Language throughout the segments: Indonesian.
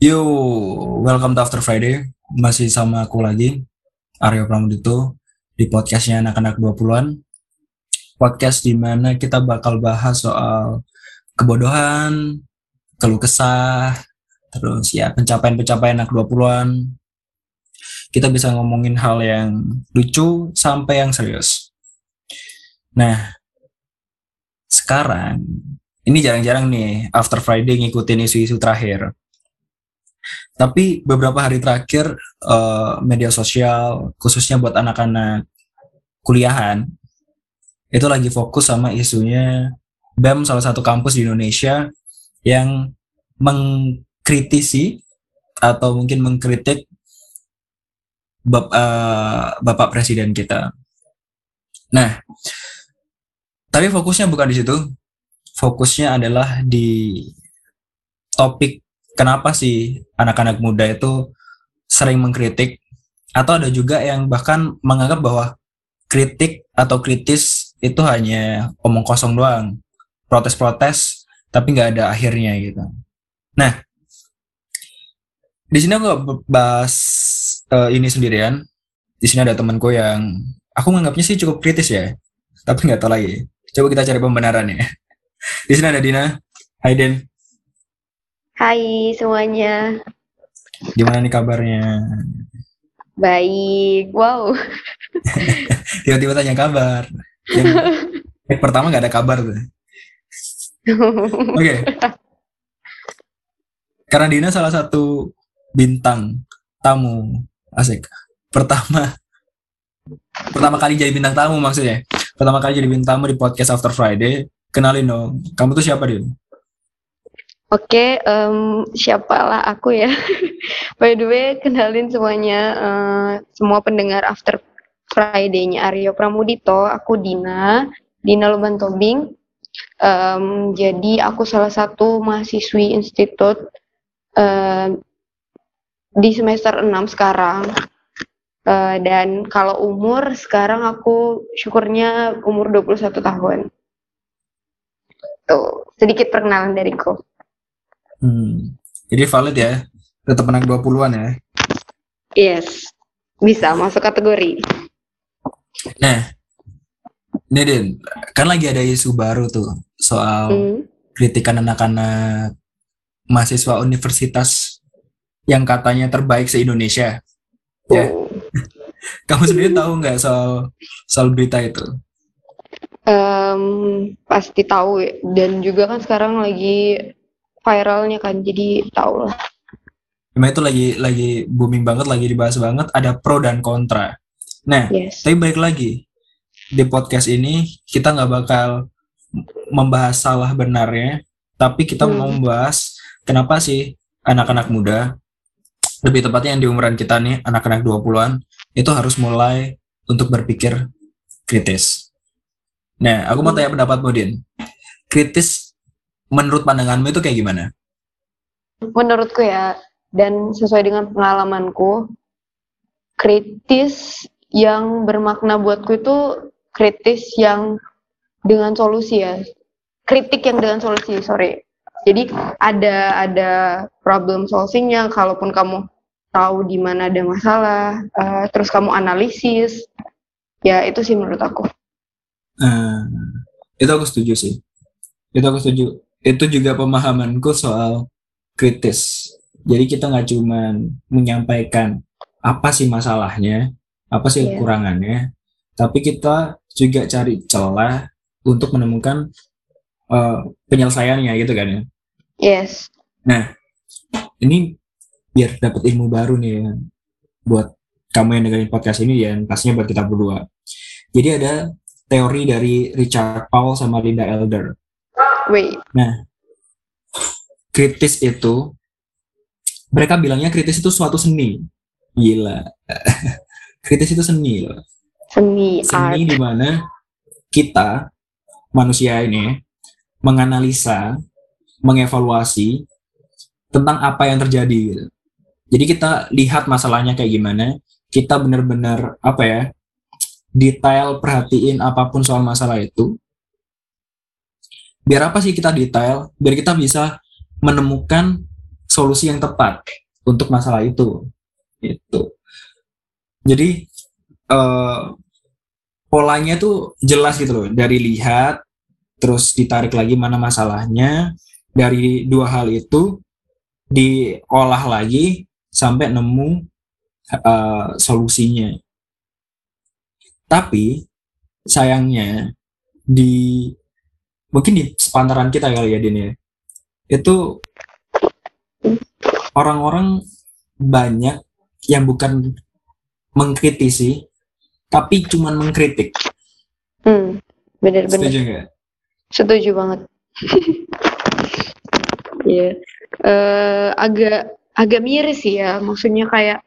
Yo, welcome to After Friday. Masih sama aku lagi, Aryo Pramudito, di podcastnya anak-anak 20-an. Podcast di mana kita bakal bahas soal kebodohan, keluh kesah, terus ya pencapaian-pencapaian anak 20-an. Kita bisa ngomongin hal yang lucu sampai yang serius. Nah, sekarang ini jarang-jarang nih After Friday ngikutin isu-isu terakhir tapi beberapa hari terakhir uh, media sosial khususnya buat anak-anak kuliahan itu lagi fokus sama isunya BEM salah satu kampus di Indonesia yang mengkritisi atau mungkin mengkritik bap, uh, Bapak Presiden kita. Nah, tapi fokusnya bukan di situ. Fokusnya adalah di topik kenapa sih anak-anak muda itu sering mengkritik atau ada juga yang bahkan menganggap bahwa kritik atau kritis itu hanya omong kosong doang, protes-protes tapi nggak ada akhirnya gitu. Nah, di sini aku bahas uh, ini sendirian. Di sini ada temanku yang aku menganggapnya sih cukup kritis ya, tapi nggak tahu lagi. Coba kita cari pembenarannya. Di sini ada Dina. Hai Den. Hai semuanya. Gimana nih kabarnya? Baik. Wow. Tiba-tiba tanya kabar. Yang pertama nggak ada kabar tuh. Oke. Okay. Karena Dina salah satu bintang tamu asik. Pertama pertama kali jadi bintang tamu maksudnya. Pertama kali jadi bintang tamu di podcast After Friday. Kenalin dong. Kamu tuh siapa, Din? Oke, um, siapalah aku ya. By the way, kenalin semuanya, uh, semua pendengar After Friday-nya Aryo Pramudito. Aku Dina, Dina Luban Tobing. Um, jadi aku salah satu mahasiswi institut uh, di semester 6 sekarang. Uh, dan kalau umur, sekarang aku syukurnya umur 21 tahun. Tuh, sedikit perkenalan dariku. Hmm. Jadi valid ya? Tetap menang 20-an ya? Yes. Bisa masuk kategori. Nah, ini Din, kan lagi ada isu baru tuh soal hmm. kritikan anak-anak mahasiswa universitas yang katanya terbaik se-Indonesia. Oh. Ya. Kamu sendiri tahu nggak soal soal berita itu? Um, pasti tahu dan juga kan sekarang lagi viralnya kan jadi tau lah Emang itu lagi lagi booming banget lagi dibahas banget ada pro dan kontra nah yes. tapi baik lagi di podcast ini kita nggak bakal membahas salah benarnya tapi kita hmm. mau membahas kenapa sih anak-anak muda lebih tepatnya yang di umuran kita nih anak-anak 20-an itu harus mulai untuk berpikir kritis. Nah, aku mau hmm. tanya pendapat Din. Kritis menurut pandanganmu itu kayak gimana? Menurutku ya, dan sesuai dengan pengalamanku, kritis yang bermakna buatku itu kritis yang dengan solusi ya. Kritik yang dengan solusi, sorry. Jadi ada ada problem solvingnya, kalaupun kamu tahu di mana ada masalah, uh, terus kamu analisis, ya itu sih menurut aku. Uh, itu aku setuju sih. Itu aku setuju itu juga pemahamanku soal kritis. Jadi kita nggak cuma menyampaikan apa sih masalahnya, apa sih yeah. kekurangannya, tapi kita juga cari celah untuk menemukan uh, penyelesaiannya gitu kan ya. Yes. Nah, ini biar dapat ilmu baru nih ya, buat kamu yang dengerin podcast ini dan pastinya buat kita berdua. Jadi ada teori dari Richard Paul sama Linda Elder. Wait. Nah, kritis itu mereka bilangnya kritis itu suatu seni. Gila. kritis itu seni loh. Seni, seni di mana kita manusia ini menganalisa, mengevaluasi tentang apa yang terjadi gitu. Jadi kita lihat masalahnya kayak gimana, kita benar-benar apa ya? detail perhatiin apa pun soal masalah itu biar apa sih kita detail? Biar kita bisa menemukan solusi yang tepat untuk masalah itu. Itu jadi uh, polanya tuh jelas gitu loh. Dari lihat terus ditarik lagi mana masalahnya. Dari dua hal itu diolah lagi sampai nemu uh, solusinya. Tapi sayangnya di mungkin di sepantaran kita kali ya Din ya itu orang-orang banyak yang bukan mengkritisi tapi cuman mengkritik. Hmm, benar-benar. Setuju nggak? Setuju banget. Iya, yeah. uh, agak agak miris sih ya. Maksudnya kayak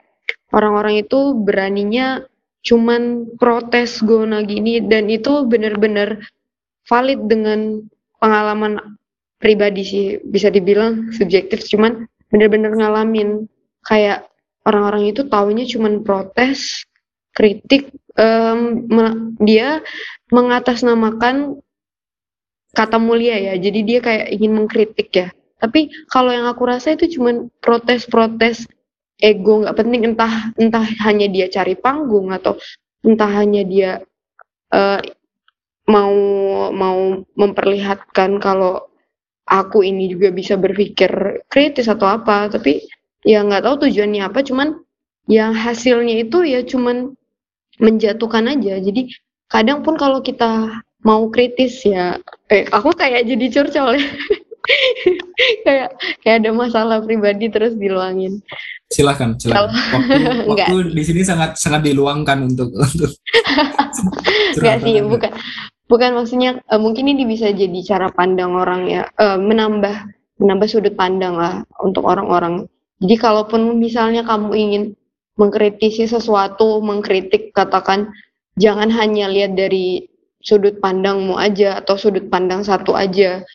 orang-orang itu beraninya cuman protes gona gini dan itu benar-benar valid dengan pengalaman pribadi sih bisa dibilang subjektif cuman bener-bener ngalamin. Kayak orang-orang itu taunya cuman protes kritik um, dia mengatasnamakan kata mulia ya jadi dia kayak ingin mengkritik ya. Tapi kalau yang aku rasa itu cuman protes-protes ego nggak penting entah entah hanya dia cari panggung atau entah hanya dia uh, mau mau memperlihatkan kalau aku ini juga bisa berpikir kritis atau apa. Tapi ya nggak tahu tujuannya apa cuman yang hasilnya itu ya cuman menjatuhkan aja. Jadi kadang pun kalau kita mau kritis ya eh aku kayak jadi curcol ya. Kayak kayak ada masalah pribadi terus diluangin. Silahkan silahkan waktu, waktu di sini sangat sangat diluangkan untuk untuk sih bukan bukan maksudnya uh, mungkin ini bisa jadi cara pandang orang ya uh, menambah menambah sudut pandang lah untuk orang-orang. Jadi kalaupun misalnya kamu ingin mengkritisi sesuatu mengkritik katakan jangan hanya lihat dari sudut pandangmu aja atau sudut pandang satu aja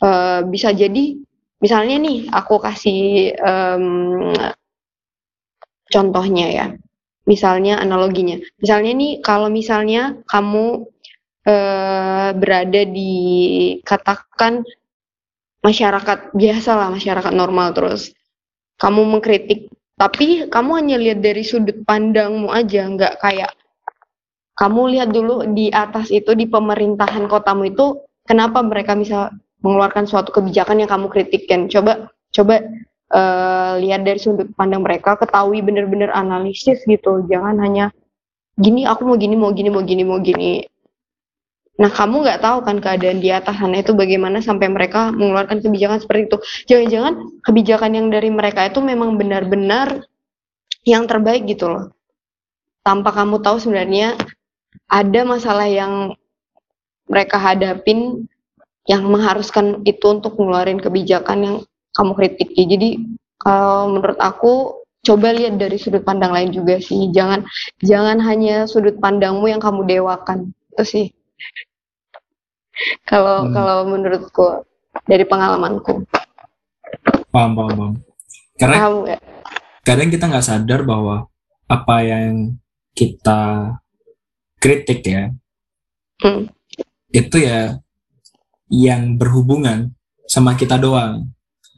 uh, bisa jadi misalnya nih aku kasih um, contohnya ya misalnya analoginya. Misalnya nih kalau misalnya kamu uh, berada di katakan masyarakat biasa lah masyarakat normal terus. Kamu mengkritik tapi kamu hanya lihat dari sudut pandangmu aja nggak kayak kamu lihat dulu di atas itu di pemerintahan kotamu itu kenapa mereka bisa mengeluarkan suatu kebijakan yang kamu kritikkan coba coba uh, lihat dari sudut pandang mereka ketahui benar-benar analisis gitu. Jangan hanya gini aku mau gini mau gini mau gini mau gini Nah, kamu nggak tahu kan keadaan di atas sana itu bagaimana sampai mereka mengeluarkan kebijakan seperti itu. Jangan-jangan kebijakan yang dari mereka itu memang benar-benar yang terbaik gitu loh. Tanpa kamu tahu sebenarnya ada masalah yang mereka hadapin yang mengharuskan itu untuk mengeluarkan kebijakan yang kamu kritiki. Jadi kalau menurut aku coba lihat dari sudut pandang lain juga sih. Jangan jangan hanya sudut pandangmu yang kamu dewakan. Itu sih. Kalau hmm. kalau menurutku dari pengalamanku. Paham, paham, paham. Karena paham, kadang kita nggak sadar bahwa apa yang kita kritik ya, hmm. itu ya yang berhubungan sama kita doang.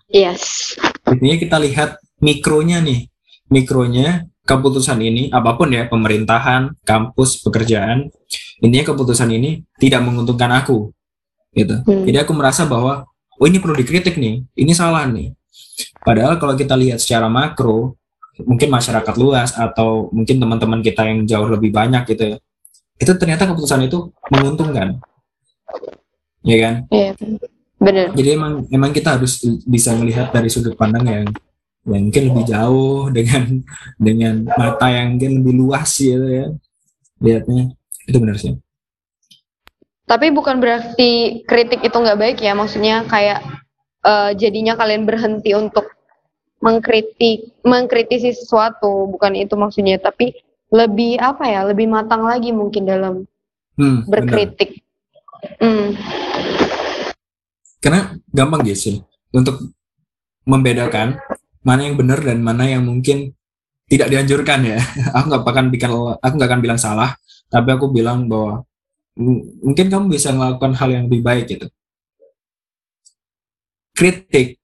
Yes. Intinya kita lihat mikronya nih, mikronya keputusan ini apa pun ya pemerintahan, kampus, pekerjaan, intinya keputusan ini tidak menguntungkan aku, gitu. Hmm. Jadi aku merasa bahwa oh ini perlu dikritik nih, ini salah nih. Padahal kalau kita lihat secara makro, mungkin masyarakat luas atau mungkin teman-teman kita yang jauh lebih banyak gitu ya, itu ternyata keputusan itu menguntungkan, ya kan? Iya, benar. Jadi emang emang kita harus bisa melihat dari sudut pandang yang yang mungkin lebih jauh dengan dengan mata yang mungkin lebih luas gitu ya lihatnya itu benar sih tapi bukan berarti kritik itu nggak baik ya maksudnya kayak uh, jadinya kalian berhenti untuk mengkritik mengkritisi sesuatu bukan itu maksudnya tapi lebih apa ya lebih matang lagi mungkin dalam hmm, berkritik hmm. karena gampang gitu sih untuk membedakan mana yang benar dan mana yang mungkin tidak dianjurkan ya. aku nggak akan bikin aku nggak akan bilang salah, tapi aku bilang bahwa mungkin kamu bisa melakukan hal yang lebih baik gitu. Kritik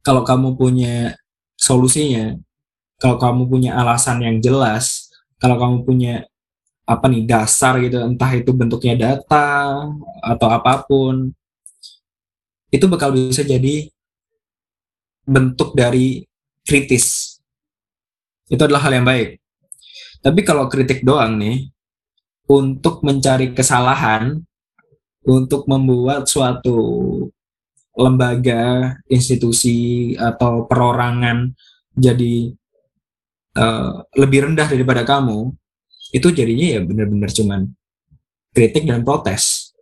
kalau kamu punya solusinya, kalau kamu punya alasan yang jelas, kalau kamu punya apa nih dasar gitu, entah itu bentuknya data atau apa pun, itu bakal bisa jadi bentuk dari kritis. Itu adalah hal yang baik. Tapi kalau kritik doang nih, untuk mencari kesalahan, untuk membuat suatu lembaga, institusi atau perorangan jadi uh, lebih rendah daripada kamu, itu jadinya ya benar-benar cuman kritik dan protes.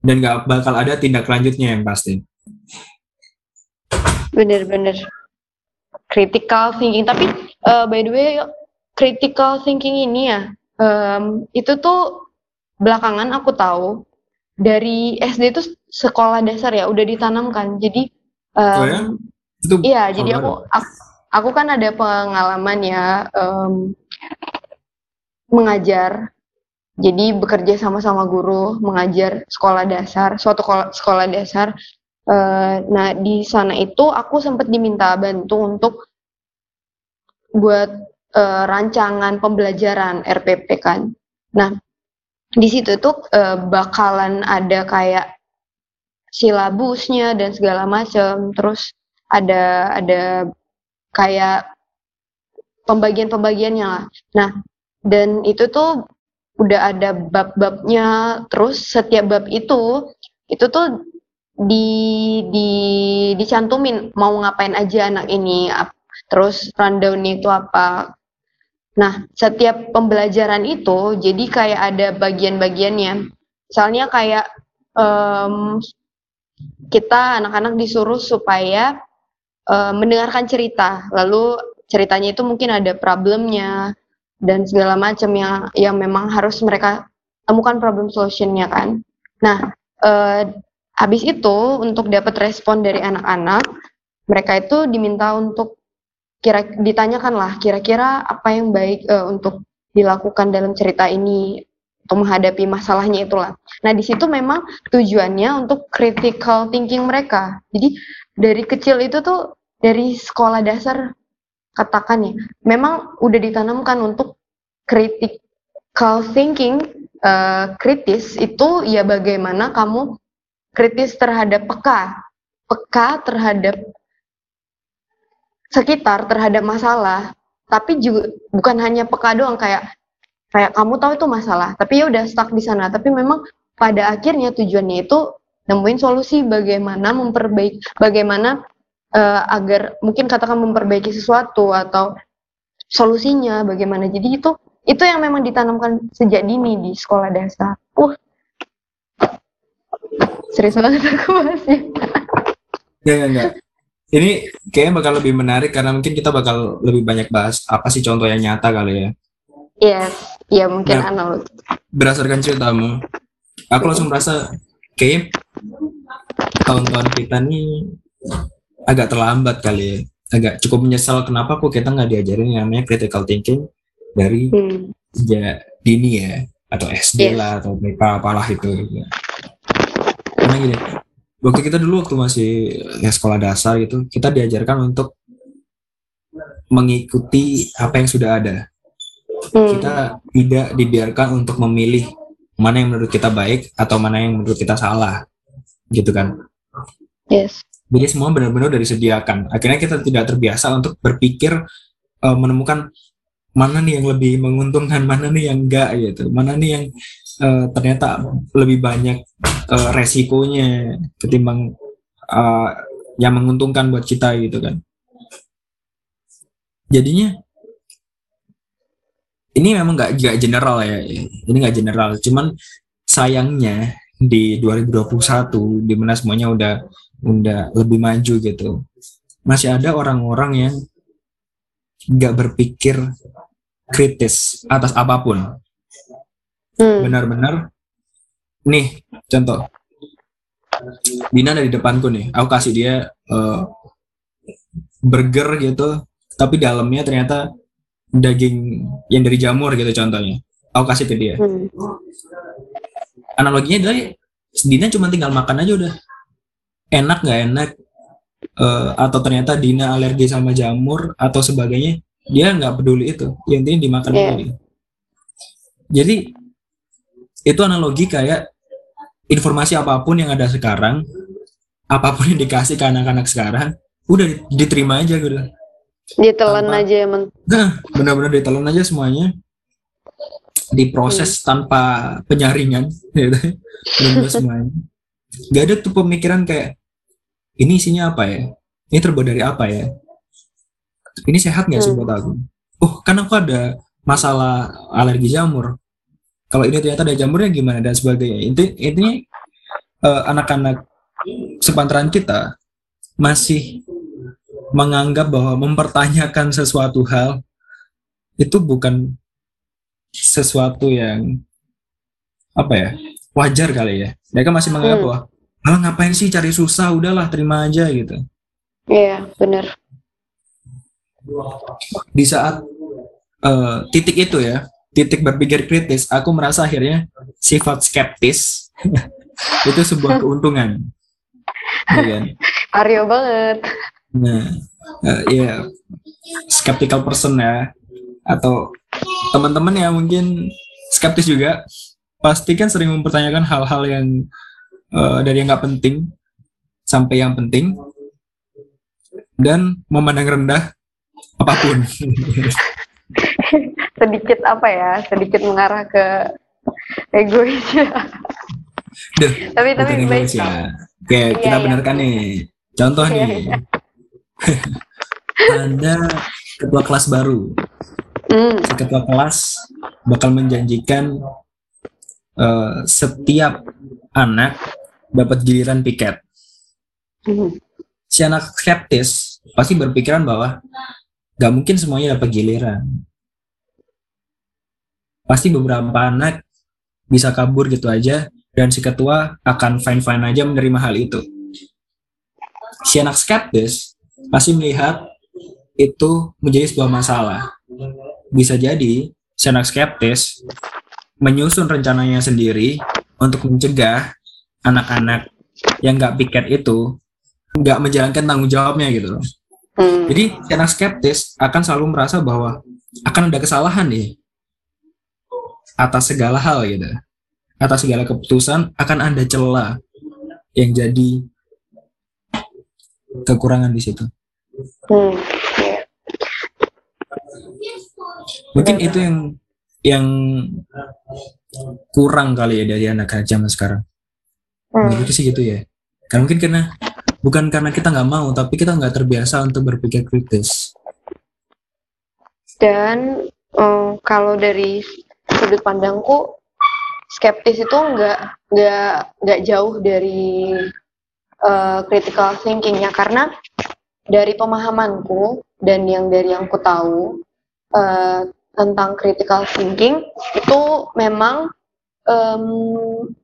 Dan gak bakal ada tindak lanjutnya yang pasti. Bener-bener critical thinking. Tapi uh, by the way, critical thinking ini ya, um, itu tuh belakangan aku tahu dari SD itu sekolah dasar ya udah ditanamkan. Jadi um, oh ya? Itu iya, jadi aku, aku aku kan ada pengalaman ya um, mengajar. Jadi bekerja sama-sama guru mengajar sekolah dasar, suatu sekolah dasar Uh, nah di sana itu aku sempat diminta bantu untuk buat uh, rancangan pembelajaran RPP kan. Nah di situ tuh uh, bakalan ada kayak silabusnya dan segala macam. Terus ada ada kayak pembagian-pembagiannya lah. Nah dan itu tuh udah ada bab-babnya. Terus setiap bab itu itu tuh di di dicantumin mau ngapain aja anak ini terus rundown itu apa nah setiap pembelajaran itu jadi kayak ada bagian-bagiannya. Misalnya kayak um, kita anak-anak disuruh supaya um, mendengarkan cerita. Lalu ceritanya itu mungkin ada problemnya dan segala macam yang yang memang harus mereka temukan problem solutionnya kan. Nah uh, Habis itu untuk dapat respon dari anak-anak, mereka itu diminta untuk kira ditanyakan lah kira-kira apa yang baik uh, untuk dilakukan dalam cerita ini untuk menghadapi masalahnya itulah. Nah di situ memang tujuannya untuk critical thinking mereka. Jadi dari kecil itu tuh dari sekolah dasar katakan ya, memang udah ditanamkan untuk critical thinking uh, kritis itu ya bagaimana kamu kritis terhadap peka, peka terhadap sekitar, terhadap masalah, tapi juga bukan hanya peka doang kayak kayak kamu tahu itu masalah, tapi ya udah stuck di sana. Tapi memang pada akhirnya tujuannya itu nemuin solusi bagaimana memperbaiki, bagaimana uh, agar mungkin katakan memperbaiki sesuatu atau solusinya bagaimana. Jadi itu itu yang memang ditanamkan sejak dini di sekolah dasar. Uh, serius banget aku bahasnya. Ya, ya, enggak. Ini kayaknya bakal lebih menarik karena mungkin kita bakal lebih banyak bahas apa sih contoh yang nyata kali ya. Iya, yes. iya mungkin nah, analog. Berdasarkan ceritamu, aku langsung merasa kayak tahun-tahun kita nih agak terlambat kali ya. Agak cukup menyesal kenapa kok kita nggak diajarin yang namanya critical thinking dari hmm. sejak dini ya atau SD yes. lah atau apa apalah itu. Ya karena gini waktu kita dulu waktu masih ya sekolah dasar gitu kita diajarkan untuk mengikuti apa yang sudah ada. Hmm. kita tidak dibiarkan untuk memilih mana yang menurut kita baik atau mana yang menurut kita salah gitu kan. Yes. Jadi semua benar-benar dari disediakan. Akhirnya kita tidak terbiasa untuk berpikir uh, menemukan mana nih yang lebih menguntungkan mana nih yang enggak gitu. Mana nih yang uh, ternyata lebih banyak uh, resikonya ketimbang uh, yang menguntungkan buat kita gitu kan. Jadinya ini memang nggak nggak general ya, ini nggak general. Cuman sayangnya di 2021 di mana semuanya udah udah lebih maju gitu, masih ada orang-orang yang nggak berpikir kritis atas apa pun. Hmm. Benar-benar nih contoh Dina dari depanku nih aku kasih dia uh, burger gitu tapi dalamnya ternyata daging yang dari jamur gitu contohnya aku kasih ke dia hmm. analoginya adalah Dina cuma tinggal makan aja udah enak nggak enak eh, atau ternyata Dina alergi sama jamur atau sebagainya dia nggak peduli itu yang intinya dimakan Iya. dulu. jadi itu analogi kayak informasi apa pun yang ada sekarang apa pun yang dikasih ke anak-anak sekarang udah diterima aja gitu Ditelan Tanpa- aja emang. Nah, benar-benar ditelan aja semuanya. Diproses tanpa penyaringan, gitu. Semuanya. Gak ada tuh pemikiran kayak ini isinya apa ya? Ini terbuat dari apa ya? Ini sehat nggak sih Hmm. buat aku? Oh, kan aku ada masalah alergi jamur. Kalau ini ternyata ada jamurnya gimana dan sebagainya. Inti intinya eh, anak-anak sepantaran kita masih menganggap bahwa mempertanyakan sesuatu hal itu bukan sesuatu yang apa ya wajar kali ya mereka masih menganggap Hmm. bahwa ah ngapain sih cari susah udahlah terima aja gitu Iya, bener. di saat eh, titik itu ya titik berpikir kritis aku merasa akhirnya sifat skeptis itu sebuah keuntungan ya kan? Aryo banget. Nah, eh, ya skeptical person ya atau teman-teman yang mungkin skeptis juga pasti kan sering mempertanyakan hal-hal yang eh, dari yang nggak penting sampai yang penting dan memandang rendah apa pun. Sedikit apa ya? Sedikit mengarah ke egois. Duh, tapi tapi baik. egois ya. Oke, kita Iya, iya. benarkan nih. Contoh Iya, nih. Ada ketua kelas baru. Si ketua kelas bakal menjanjikan eh, setiap anak dapat giliran piket. hmm, Si anak skeptis pasti berpikiran bahwa nggak mungkin semuanya dapat giliran. Pasti beberapa anak bisa kabur gitu aja dan si ketua akan fine-fine aja menerima hal itu. Si anak skeptis pasti melihat itu menjadi sebuah masalah. Bisa jadi si anak skeptis menyusun rencananya sendiri untuk mencegah anak-anak yang nggak piket itu nggak menjalankan tanggung jawabnya gitu. hmm. Jadi si anak skeptis akan selalu merasa bahwa akan ada kesalahan nih atas segala hal gitu. Atas segala keputusan akan ada celah yang jadi kekurangan di situ. Hmm. Mungkin itu yang yang kurang kali ya dari anak zaman sekarang. Hmm. Menurutku sih gitu ya. Karena mungkin karena bukan karena kita nggak mau, tapi kita nggak terbiasa untuk berpikir kritis. Dan eh, kalau dari sudut pandangku, skeptis itu nggak nggak nggak jauh dari eh, critical thinkingnya karena dari pemahamanku dan yang dari yang ku tahu eh, tentang critical thinking itu memang em,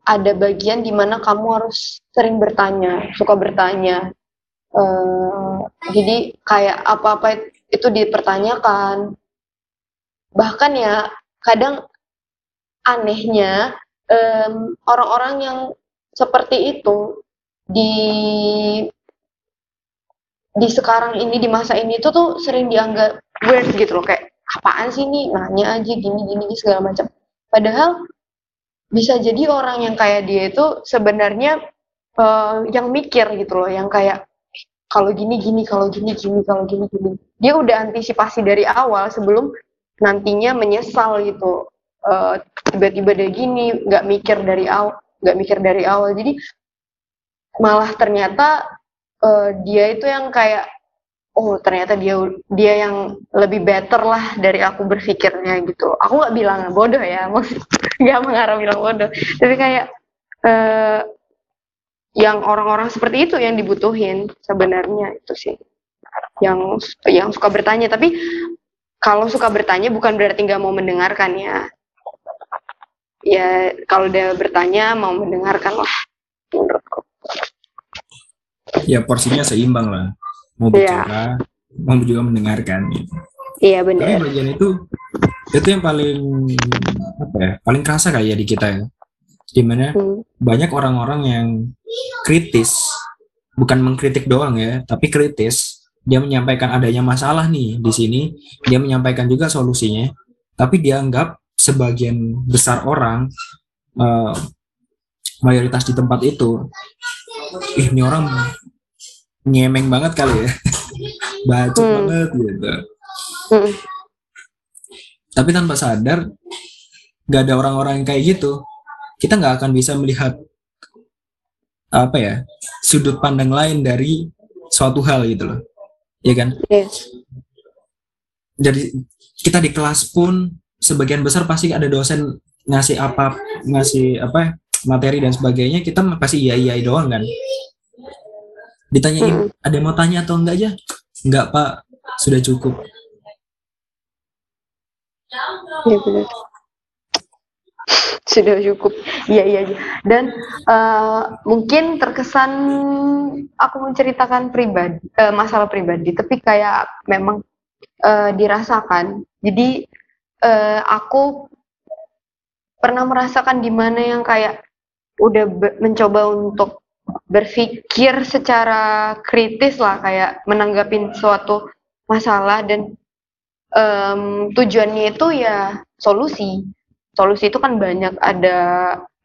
ada bagian di mana kamu harus sering bertanya, suka bertanya. Eh, jadi kayak apa-apa itu dipertanyakan. Bahkan ya kadang anehnya em, orang-orang yang seperti itu di di sekarang ini di masa ini tuh tuh sering dianggap weird gitu loh kayak apaan sih nih nanya aja gini gini segala macam. Padahal bisa jadi orang yang kayak dia itu sebenarnya eh, yang mikir gitu loh, yang kayak "Eh, kalau gini gini, kalau gini gini, kalau gini gini. Dia udah antisipasi dari awal sebelum nantinya menyesal gitu. Eh, tiba-tiba dia gini, nggak mikir dari awal, nggak mikir dari awal. Jadi malah ternyata eh, dia itu yang kayak oh ternyata dia dia yang lebih better lah dari aku berpikirnya gitu. Aku nggak bilang bodoh ya, nggak mengarah bilang bodoh, tapi kayak eh, yang orang-orang seperti itu yang dibutuhin sebenarnya itu sih yang yang suka bertanya tapi kalau suka bertanya bukan berarti nggak mau mendengarkan ya ya kalau dia bertanya mau mendengarkan lah menurutku Ya porsinya seimbang lah. Mau bicara, mau juga mendengarkan. Gitu. iya Tapi benar bagian itu itu yang paling apa ya? Paling kerasa kayak ya di kita ya. Di mana Hmm, banyak orang-orang yang kritis bukan mengkritik doang ya, tapi kritis. Dia menyampaikan adanya masalah nih di sini, dia menyampaikan juga solusinya, tapi dianggap sebagian besar orang uh, mayoritas di tempat itu, ih ini orang nyemeng banget kali ya, bacot hmm. banget gitu. Hmm. Tapi tanpa sadar, gak ada orang-orang yang kayak gitu. Kita nggak akan bisa melihat apa ya sudut pandang lain dari suatu hal gitu loh ya kan yes. jadi kita di kelas pun sebagian besar pasti ada dosen ngasih apa ngasih apa materi dan sebagainya kita pasti iya iya doang kan. Ditanyain hmm. ada yang mau tanya atau enggak aja? Enggak pak. Sudah cukup. Ya benar. Sudah cukup. Iya iya iya. Dan uh, mungkin terkesan aku menceritakan pribadi uh, masalah pribadi tapi kayak memang uh, dirasakan. Jadi uh, aku pernah merasakan gimana yang kayak udah mencoba untuk berpikir secara kritis lah kayak menanggapi suatu masalah dan um, tujuannya itu ya solusi solusi itu kan banyak ada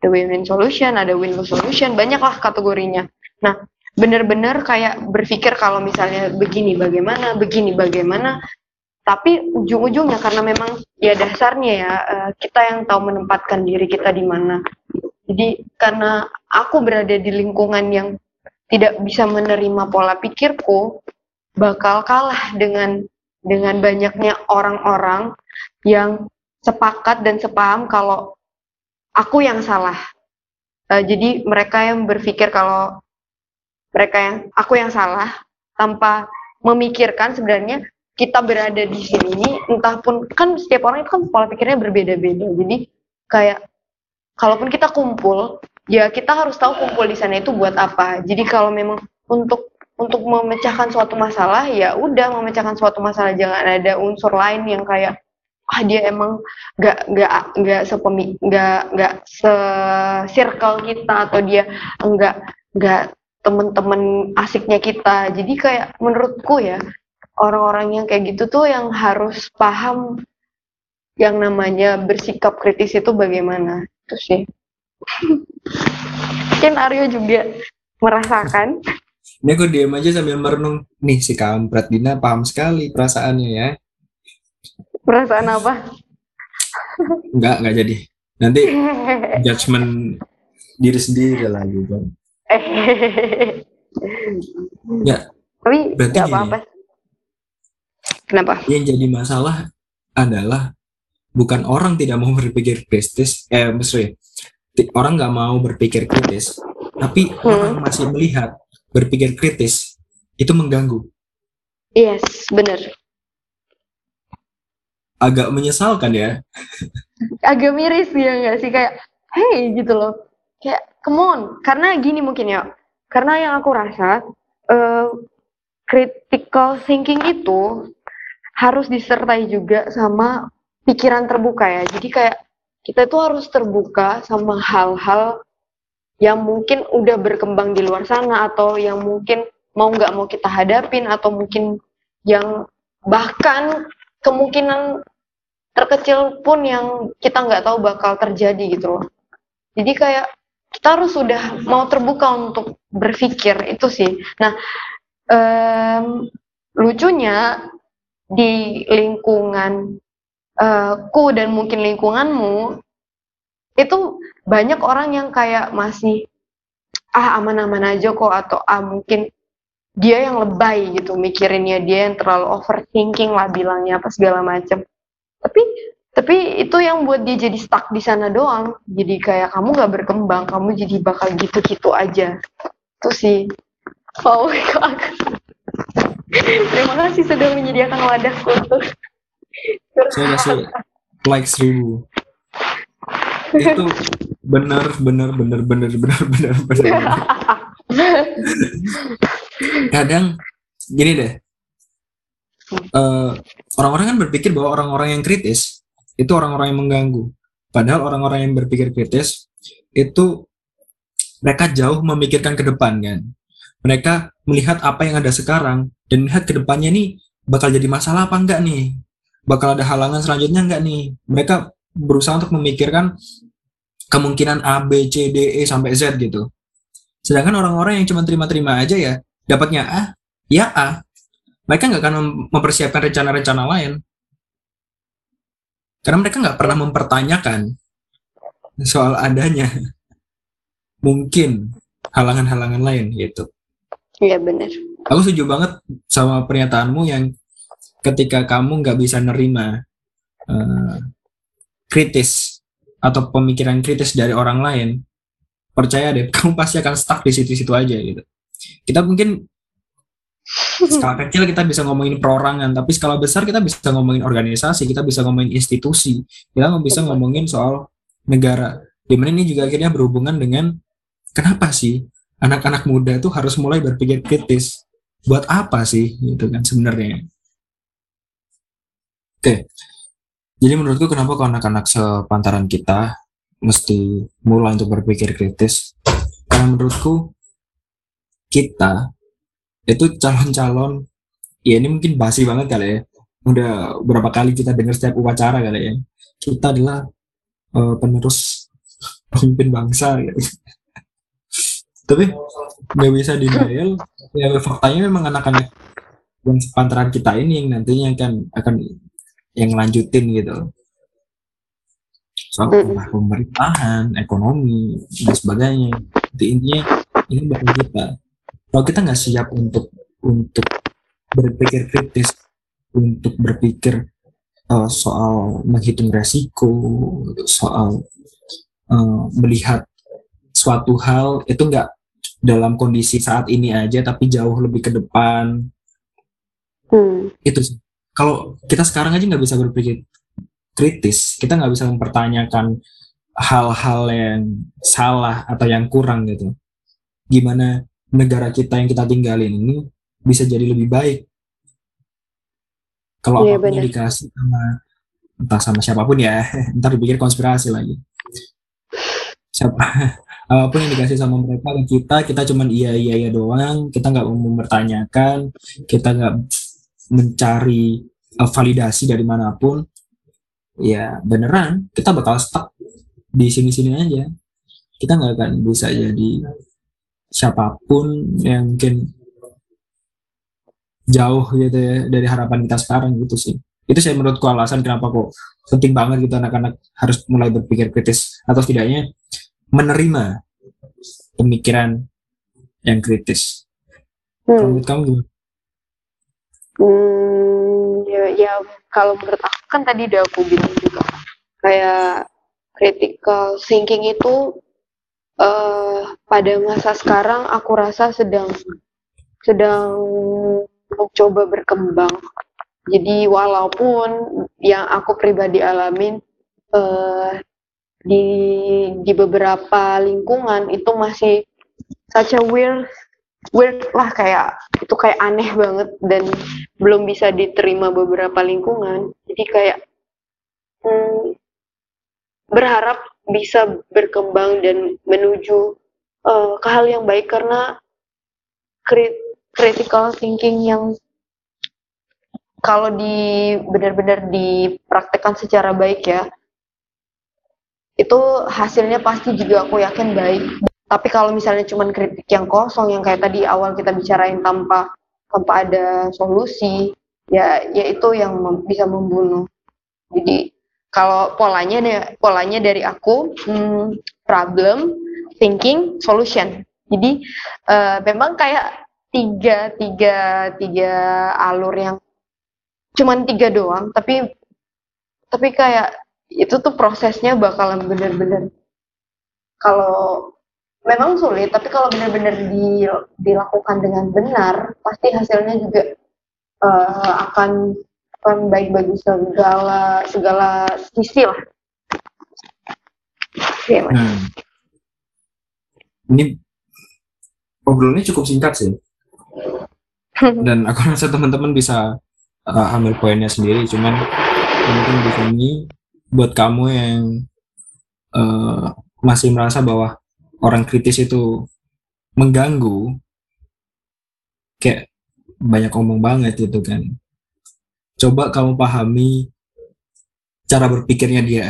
the win-win solution, ada win-lose solution, banyak lah kategorinya. Nah, benar-benar kayak berpikir kalau misalnya begini bagaimana, begini bagaimana, tapi ujung-ujungnya karena memang ya dasarnya ya eh, kita yang tahu menempatkan diri kita di mana. Jadi karena aku berada di lingkungan yang tidak bisa menerima pola pikirku, bakal kalah dengan dengan banyaknya orang-orang yang sepakat dan sepaham kalau aku yang salah. Uh, jadi mereka yang berpikir kalau mereka yang aku yang salah tanpa memikirkan sebenarnya kita berada di sini ini entah pun kan setiap orang itu kan pola pikirnya berbeda-beda. Jadi kayak kalaupun kita kumpul ya kita harus tahu kumpul di sana itu buat apa. Jadi kalau memang untuk untuk memecahkan suatu masalah ya udah memecahkan suatu masalah jangan ada unsur lain yang kayak ah dia emang nggak nggak nggak sepemi nggak nggak se circle kita atau dia enggak nggak temen-temen asiknya kita jadi kayak menurutku ya orang-orang yang kayak gitu tuh yang harus paham yang namanya bersikap kritis itu bagaimana itu sih mungkin Aryo juga merasakan ini aku diam aja sambil merenung nih si kampret Dina paham sekali perasaannya ya Perasaan apa? Enggak, enggak jadi. Nanti judgement diri sendiri lah gitu. ya. Tapi berarti apa-apa. Kenapa? Yang jadi masalah adalah bukan orang tidak mau berpikir kritis, eh maksudnya orang nggak mau berpikir kritis, tapi hmm. orang masih melihat berpikir kritis itu mengganggu. Yes, benar agak menyesalkan ya. agak miris ya nggak sih kayak hey gitu loh. Kayak come on, karena gini mungkin ya. Karena yang aku rasa uh, critical thinking itu harus disertai juga sama pikiran terbuka ya. Jadi kayak kita itu harus terbuka sama hal-hal yang mungkin udah berkembang di luar sana atau yang mungkin mau nggak mau kita hadapin atau mungkin yang bahkan kemungkinan terkecil pun yang kita nggak tahu bakal terjadi gitu loh. Jadi kayak kita harus sudah mau terbuka untuk berpikir itu sih. Nah, um, lucunya di lingkungan uh, ku dan mungkin lingkunganmu itu banyak orang yang kayak masih ah aman-aman aja kok atau ah mungkin dia yang lebay gitu mikirinnya dia yang terlalu overthinking lah bilangnya apa segala macam tapi tapi itu yang buat dia jadi stuck di sana doang. Jadi kayak kamu nggak berkembang kamu jadi bakal gitu-gitu aja. Itu sih. Oh my god terima kasih sudah menyediakan wadahku untuk saya kasih like seribu itu benar benar benar benar benar benar benar kadang gini deh uh, orang-orang kan berpikir bahwa orang-orang yang kritis itu orang-orang yang mengganggu. Padahal orang-orang yang berpikir kritis itu mereka jauh memikirkan ke depan kan. Mereka melihat apa yang ada sekarang dan melihat ke depannya nih bakal jadi masalah apa enggak nih? Bakal ada halangan selanjutnya enggak nih? Mereka berusaha untuk memikirkan kemungkinan A, B, C, D, E sampai Z gitu. Sedangkan orang-orang yang cuma terima-terima aja ya dapatnya A, ya A. Mereka nggak akan mempersiapkan rencana-rencana lain. Karena mereka nggak pernah mempertanyakan soal adanya. Mungkin halangan-halangan lain gitu. Iya benar. Aku setuju banget sama pernyataanmu yang ketika kamu nggak bisa nerima uh, kritis atau pemikiran kritis dari orang lain, percaya deh kamu pasti akan stuck di situ-situ aja gitu. Kita mungkin skala kecil kita bisa ngomongin perorangan, tapi skala besar kita bisa ngomongin organisasi, kita bisa ngomongin institusi, kita bisa ngomongin soal negara. Di mana ini juga akhirnya berhubungan dengan kenapa sih anak-anak muda itu harus mulai berpikir kritis buat apa sih? Gitu kan sebenarnya. Oke. Jadi menurutku kenapa kok anak-anak sepantaran kita mesti mulai untuk berpikir kritis? Karena menurutku kita itu calon-calon ya ini mungkin basi banget kali ya. Udah berapa kali kita dengar setiap upacara kali ya. Kita adalah uh, penerus pemimpin bangsa gitu tapi nggak bisa denial. Ya faktanya memang anak-anak yang sepantaran kita ini yang nantinya akan akan yang lanjutin gitu. Soal pemerintahan ekonomi dan sebagainya. Itu intinya ini bakal kita. Kalau kita nggak siap untuk untuk berpikir kritis untuk berpikir uh, soal menghitung resiko soal uh, melihat suatu hal itu nggak dalam kondisi saat ini aja tapi jauh lebih ke depan. Hmm. itu sih. Kalau kita sekarang aja nggak bisa berpikir kritis. Kita nggak bisa mempertanyakan hal-hal yang salah atau yang kurang gitu. Gimana negara kita yang kita tinggalin ini bisa jadi lebih baik? Kalau yeah, apa pun dikasih sama entah sama siapa pun ya ntar dipikir konspirasi lagi. Siapa apa pun yang dikasih sama mereka ke kita kita cuman iya iya iya doang. Kita nggak mau mempertanyakan. Kita nggak mencari uh, validasi dari mana pun. Ya beneran kita bakal stuck di sini-sini aja. Kita nggak akan bisa jadi siapa pun yang mungkin jauh gitu ya dari harapan kita sekarang gitu sih. Itu saya menurutku alasan kenapa kok penting banget gitu anak-anak harus mulai berpikir kritis. Atau setidaknya menerima pemikiran yang kritis. Hmm. Menurut kamu gimana? Hmm, ya, ya kalau menurut aku kan tadi udah aku bilang juga kayak critical thinking itu uh, pada masa sekarang aku rasa sedang sedang mencoba berkembang. Jadi walaupun yang aku pribadi alamin uh, di di beberapa lingkungan itu masih such a weird weird lah kayak itu kayak aneh banget dan belum bisa diterima beberapa lingkungan. Jadi kayak hmm, berharap bisa berkembang dan menuju uh, ke hal yang baik karena critical thinking yang kalau di benar-benar dipraktekkan secara baik ya itu hasilnya pasti juga aku yakin baik. Tapi kalau misalnya cuma kritik yang kosong yang kayak tadi awal kita bicarain tanpa tanpa ada solusi, ya ya itu yang mem bisa membunuh. Jadi kalau polanya polanya dari aku hmm, problem, thinking, solution. Jadi uh, memang kayak tiga tiga tiga alur yang cuman tiga doang, tapi tapi kayak itu tuh prosesnya bakalan bener-bener kalau memang sulit tapi kalau benar-benar di, dilakukan dengan benar pasti hasilnya juga uh, akan akan baik bagi segala segala sisi lah. Ya, hmm. ini obrolannya cukup singkat sih. Dan aku rasa teman-teman bisa uh, ambil poinnya sendiri. Cuman mungkin di sini buat kamu yang uh, masih merasa bahwa orang kritis itu mengganggu, kayak banyak omong banget gitu kan. Coba kamu pahami cara berpikirnya dia.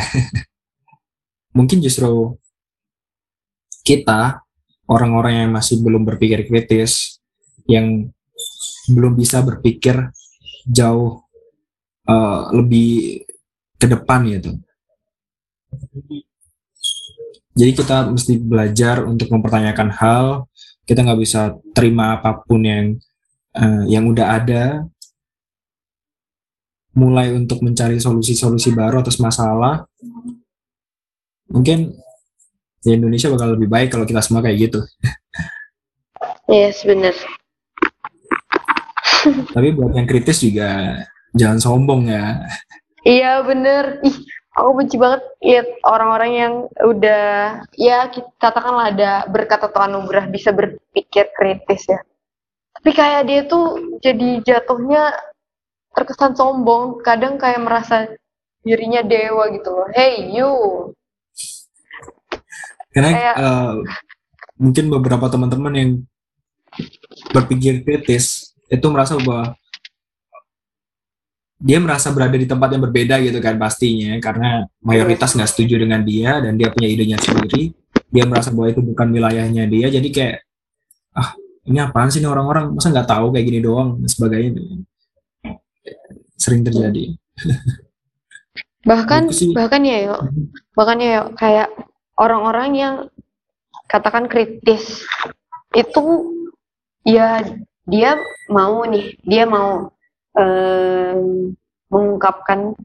Mungkin justru kita orang-orang yang masih belum berpikir kritis yang belum bisa berpikir jauh uh, lebih ke depan gitu. Jadi kita mesti belajar untuk mempertanyakan hal. Kita nggak bisa terima apa pun yang uh, yang udah ada. Mulai untuk mencari solusi-solusi baru atas masalah. Mungkin di Indonesia bakal lebih baik kalau kita semua kayak gitu. Yes benar tapi buat yang kritis juga jangan sombong ya iya bener. Ih aku benci banget lihat orang-orang yang udah ya katakanlah ada berkat atau anugerah bisa berpikir kritis ya. Tapi kayak dia tuh jadi jatuhnya terkesan sombong. Kadang kayak merasa dirinya dewa gitu loh. Hey you. Karena kayak, uh, mungkin beberapa teman-teman yang berpikir kritis itu merasa bahwa dia merasa berada di tempat yang berbeda gitu kan pastinya karena mayoritas nggak setuju dengan dia dan dia punya idenya sendiri. Dia merasa bahwa itu bukan wilayahnya dia jadi kayak ah ini apaan sih nih orang-orang? Masa nggak tahu kayak gini doang? Dan sebagainya. Sering terjadi. Bahkan bahkan ya yuk. Bahkan ya yuk kayak orang-orang yang katakan kritis itu ya dia mau nih dia mau um, mengungkapkan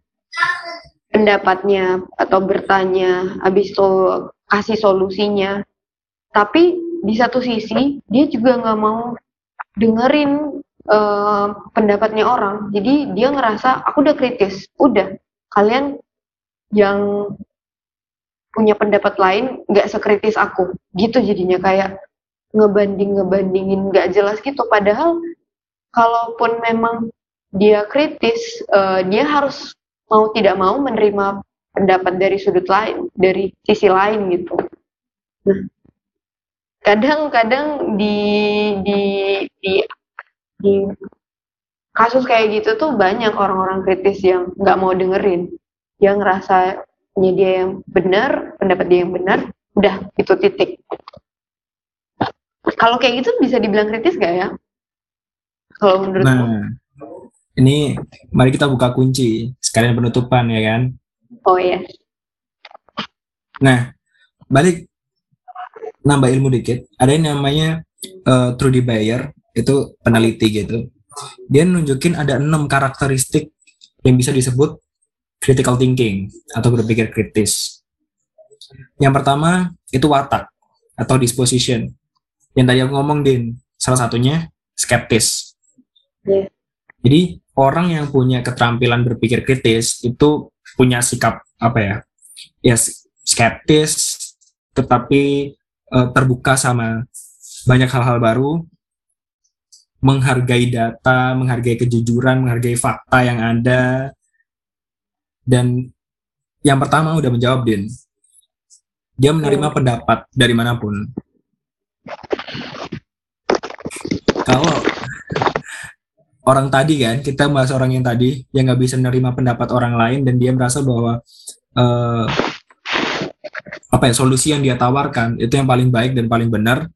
pendapatnya atau bertanya, habis itu kasih solusinya. Tapi di satu sisi dia juga nggak mau dengerin uh, pendapatnya orang. Jadi dia ngerasa aku udah kritis, udah kalian yang punya pendapat lain nggak sekritis aku, gitu jadinya kayak ngebanding ngebandingin nggak jelas gitu. Padahal kalaupun memang dia kritis, uh, dia harus mau tidak mau menerima pendapat dari sudut lain, dari sisi lain gitu. Nah, kadang-kadang di di di di kasus kayak gitu tuh banyak orang-orang kritis yang nggak mau dengerin, yang ngerasa dia yang benar, pendapat dia yang benar, udah itu titik. Kalau kayak gitu bisa dibilang kritis gak ya? Kalau menurut nah, ini mari kita buka kunci. Sekalian penutupan ya kan? Oh iya. Nah balik nambah ilmu dikit. Ada yang namanya uh, Trudy Bayer itu peneliti gitu. Dia nunjukin ada enam karakteristik yang bisa disebut critical thinking atau berpikir kritis. Yang pertama itu watak atau disposition. Yang tadi aku ngomong din salah satunya skeptis. Yeah. jadi orang yang punya keterampilan berpikir kritis itu punya sikap apa ya ya skeptis tetapi uh, terbuka sama banyak hal-hal baru menghargai data menghargai kejujuran menghargai fakta yang ada dan yang pertama udah menjawab din. Dia menerima pendapat dari mana pun. Kalau orang tadi kan kita bahas orang yang tadi yang nggak bisa menerima pendapat orang lain dan dia merasa bahwa uh, apa ya solusi yang dia tawarkan itu yang paling baik dan paling benar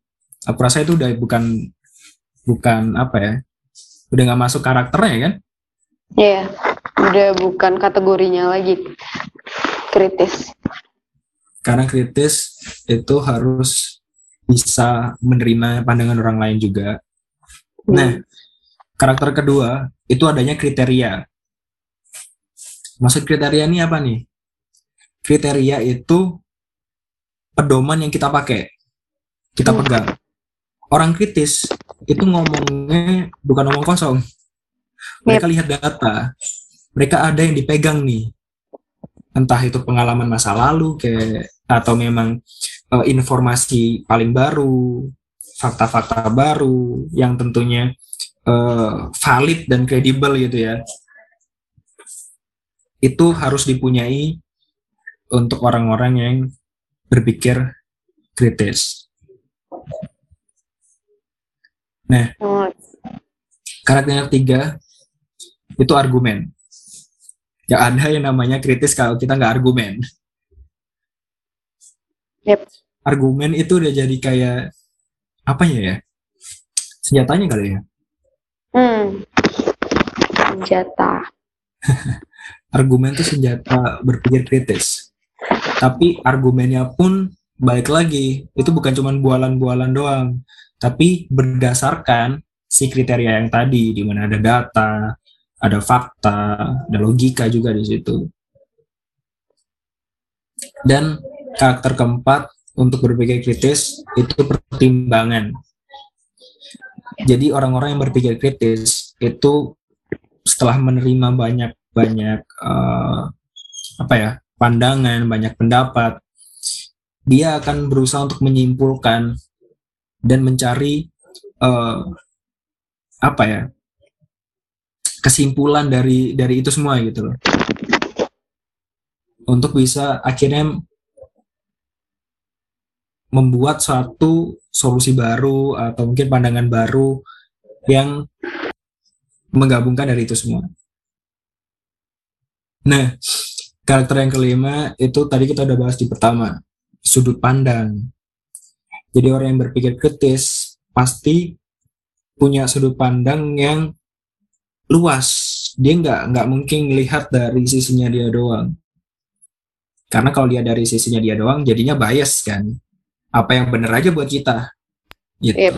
aku rasa itu udah bukan bukan apa ya udah nggak masuk karakternya kan Iya, yeah, udah bukan kategorinya lagi kritis. Karena kritis itu harus bisa menerima pandangan orang lain juga. Hmm. Nah, Karakter kedua itu adanya kriteria. Maksud kriteria ini apa nih? Kriteria itu pedoman yang kita pakai, kita pegang. Orang kritis itu ngomongnya bukan ngomong kosong. Mereka lihat data, mereka ada yang dipegang nih. Entah itu pengalaman masa lalu kayak atau memang uh, informasi paling baru, fakta-fakta baru yang tentunya uh, valid dan kredibel gitu ya itu harus dipunyai untuk orang-orang yang berpikir kritis. Nah, Karakter yang ketiga itu argumen. Ya ada yang namanya kritis kalau kita nggak argumen. Yep. Argumen itu udah jadi kayak apa ya ya? Senjatanya kali ya. Hmm. Senjata. Argumen itu senjata berpikir kritis. Tapi argumennya pun balik lagi, itu bukan cuma bualan-bualan doang, tapi berdasarkan si kriteria yang tadi, di mana ada data, ada fakta, ada logika juga di situ. Dan karakter keempat untuk berpikir kritis itu pertimbangan. Jadi orang-orang yang berpikir kritis itu setelah menerima banyak banyak uh, apa ya pandangan, banyak pendapat, dia akan berusaha untuk menyimpulkan dan mencari uh, apa ya kesimpulan dari dari itu semua gitu loh untuk bisa akhirnya membuat suatu solusi baru atau mungkin pandangan baru yang menggabungkan dari itu semua. Nah, karakter yang kelima itu tadi kita udah bahas di pertama, sudut pandang. Jadi orang yang berpikir kritis pasti punya sudut pandang yang luas. Dia nggak nggak mungkin lihat dari sisinya dia doang. Karena kalau dia dari sisinya dia doang, jadinya bias kan. Apa yang benar aja buat kita. Gitu. Yep.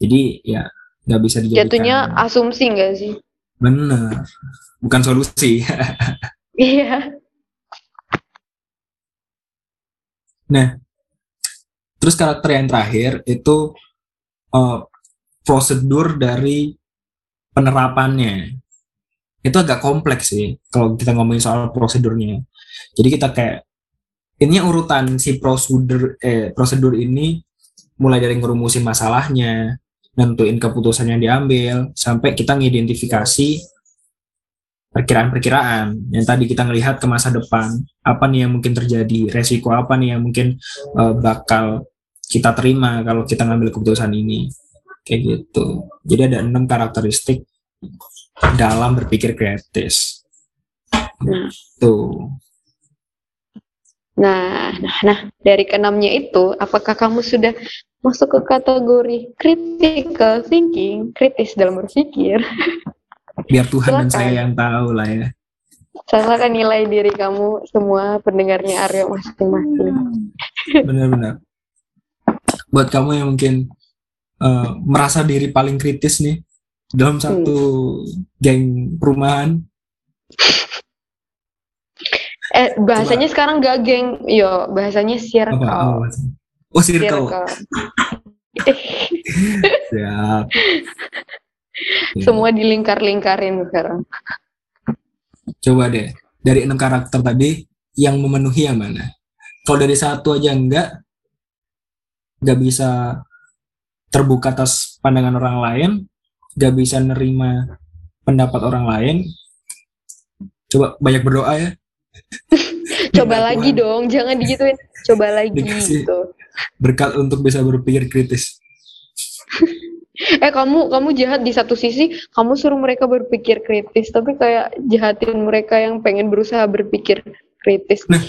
Jadi ya nggak bisa dijadikan. Jatuhnya asumsi nggak sih? Bener. Bukan solusi. Iya. Nah, terus karakter yang terakhir itu uh, prosedur dari penerapannya. Itu agak kompleks sih kalau kita ngomongin soal prosedurnya. Jadi kita kayak ini urutan si prosedur eh, prosedur ini mulai dari ngerumusin masalahnya, nentuin keputusan yang diambil, sampai kita ngidentifikasi perkiraan-perkiraan. Yang tadi kita ngelihat ke masa depan apa nih yang mungkin terjadi resiko apa nih yang mungkin uh, bakal kita terima kalau kita ngambil keputusan ini. Kayak gitu. Jadi ada enam karakteristik dalam berpikir kritis Nah. tuh Nah, nah, nah, dari keenamnya itu, apakah kamu sudah masuk ke kategori critical thinking, kritis dalam berpikir? biar Tuhan dan Silakan. saya yang tahu lah ya Saya akan nilai diri kamu semua pendengarnya Aryo masing-masing. benar-benar buat kamu yang mungkin uh, merasa diri paling kritis nih dalam satu geng perumahan Eh, bahasanya sekarang gak geng, yo, bahasanya circle. apa, apa oh circle. Circle. siap. Semua dilingkar-lingkarin sekarang. coba deh dari enam karakter tadi yang memenuhi yang mana? Kalau dari satu aja enggak nggak bisa terbuka atas pandangan orang lain nggak bisa nerima pendapat orang lain. Coba banyak berdoa ya Coba Minta lagi Tuhan dong, jangan digituin. Coba lagi Dikasih. gitu. berkat untuk bisa berpikir kritis Eh kamu kamu jahat di satu sisi, kamu suruh mereka berpikir kritis, tapi kayak jahatin mereka yang pengen berusaha berpikir kritis. Nah.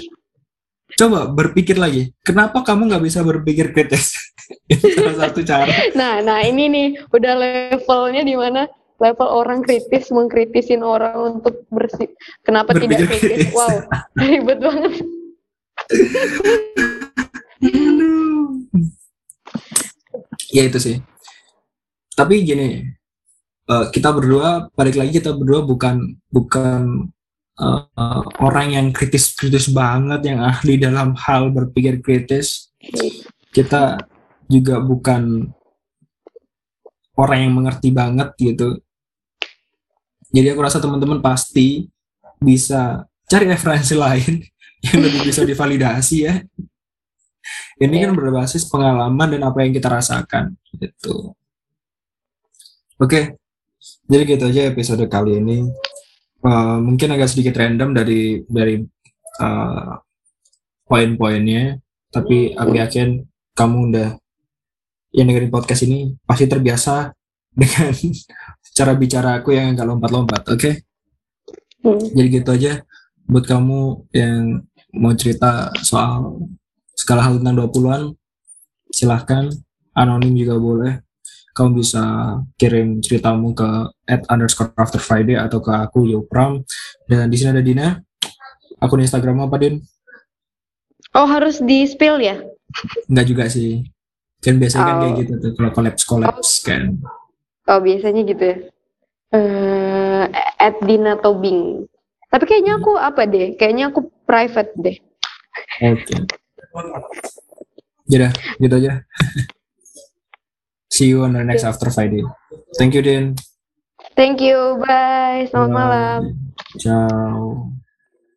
coba berpikir lagi kenapa kamu nggak bisa berpikir kritis itu salah satu cara Nah, nah ini nih udah levelnya di mana level orang kritis mengkritisin orang untuk bersih. Kenapa tidak Berpikir kritis? kritis. Wow, ribet banget. ya itu sih tapi gini eh, kita berdua balik lagi kita berdua bukan bukan eh, eh, orang yang kritis-kritis banget yang ahli dalam hal berpikir kritis kita juga bukan orang yang mengerti banget gitu jadi aku rasa teman-teman pasti bisa cari referensi lain yang lebih bisa divalidasi ya. Ini kan berbasis pengalaman dan apa yang kita rasakan gitu. Oke jadi gitu aja episode kali ini. Eh, mungkin agak sedikit random dari dari eh, poin-poinnya tapi aku yakin kamu udah yang dengerin podcast ini pasti terbiasa dengan cara bicara aku yang nggak lompat-lompat, oke? Hmm. Jadi gitu aja buat kamu yang mau cerita soal segala hal tentang 20-an, silahkan anonim juga boleh. Kamu bisa kirim ceritamu ke at underscore after Friday atau ke aku Yopram. Dan di sini ada Dina. Akun Instagram apa, Din? Oh harus di spill ya? Enggak juga sih. Kan biasanya kan Oh. kayak gitu tuh kalau collabs collabs kan. Oh biasanya gitu ya. Eh, at Dina Tobing. Tapi kayaknya aku apa deh? Kayaknya aku private deh. Oke. Jadi gitu aja. See you on the next after Friday. Thank you, Din. Thank you, bye. Selamat malam. Bye. Ciao.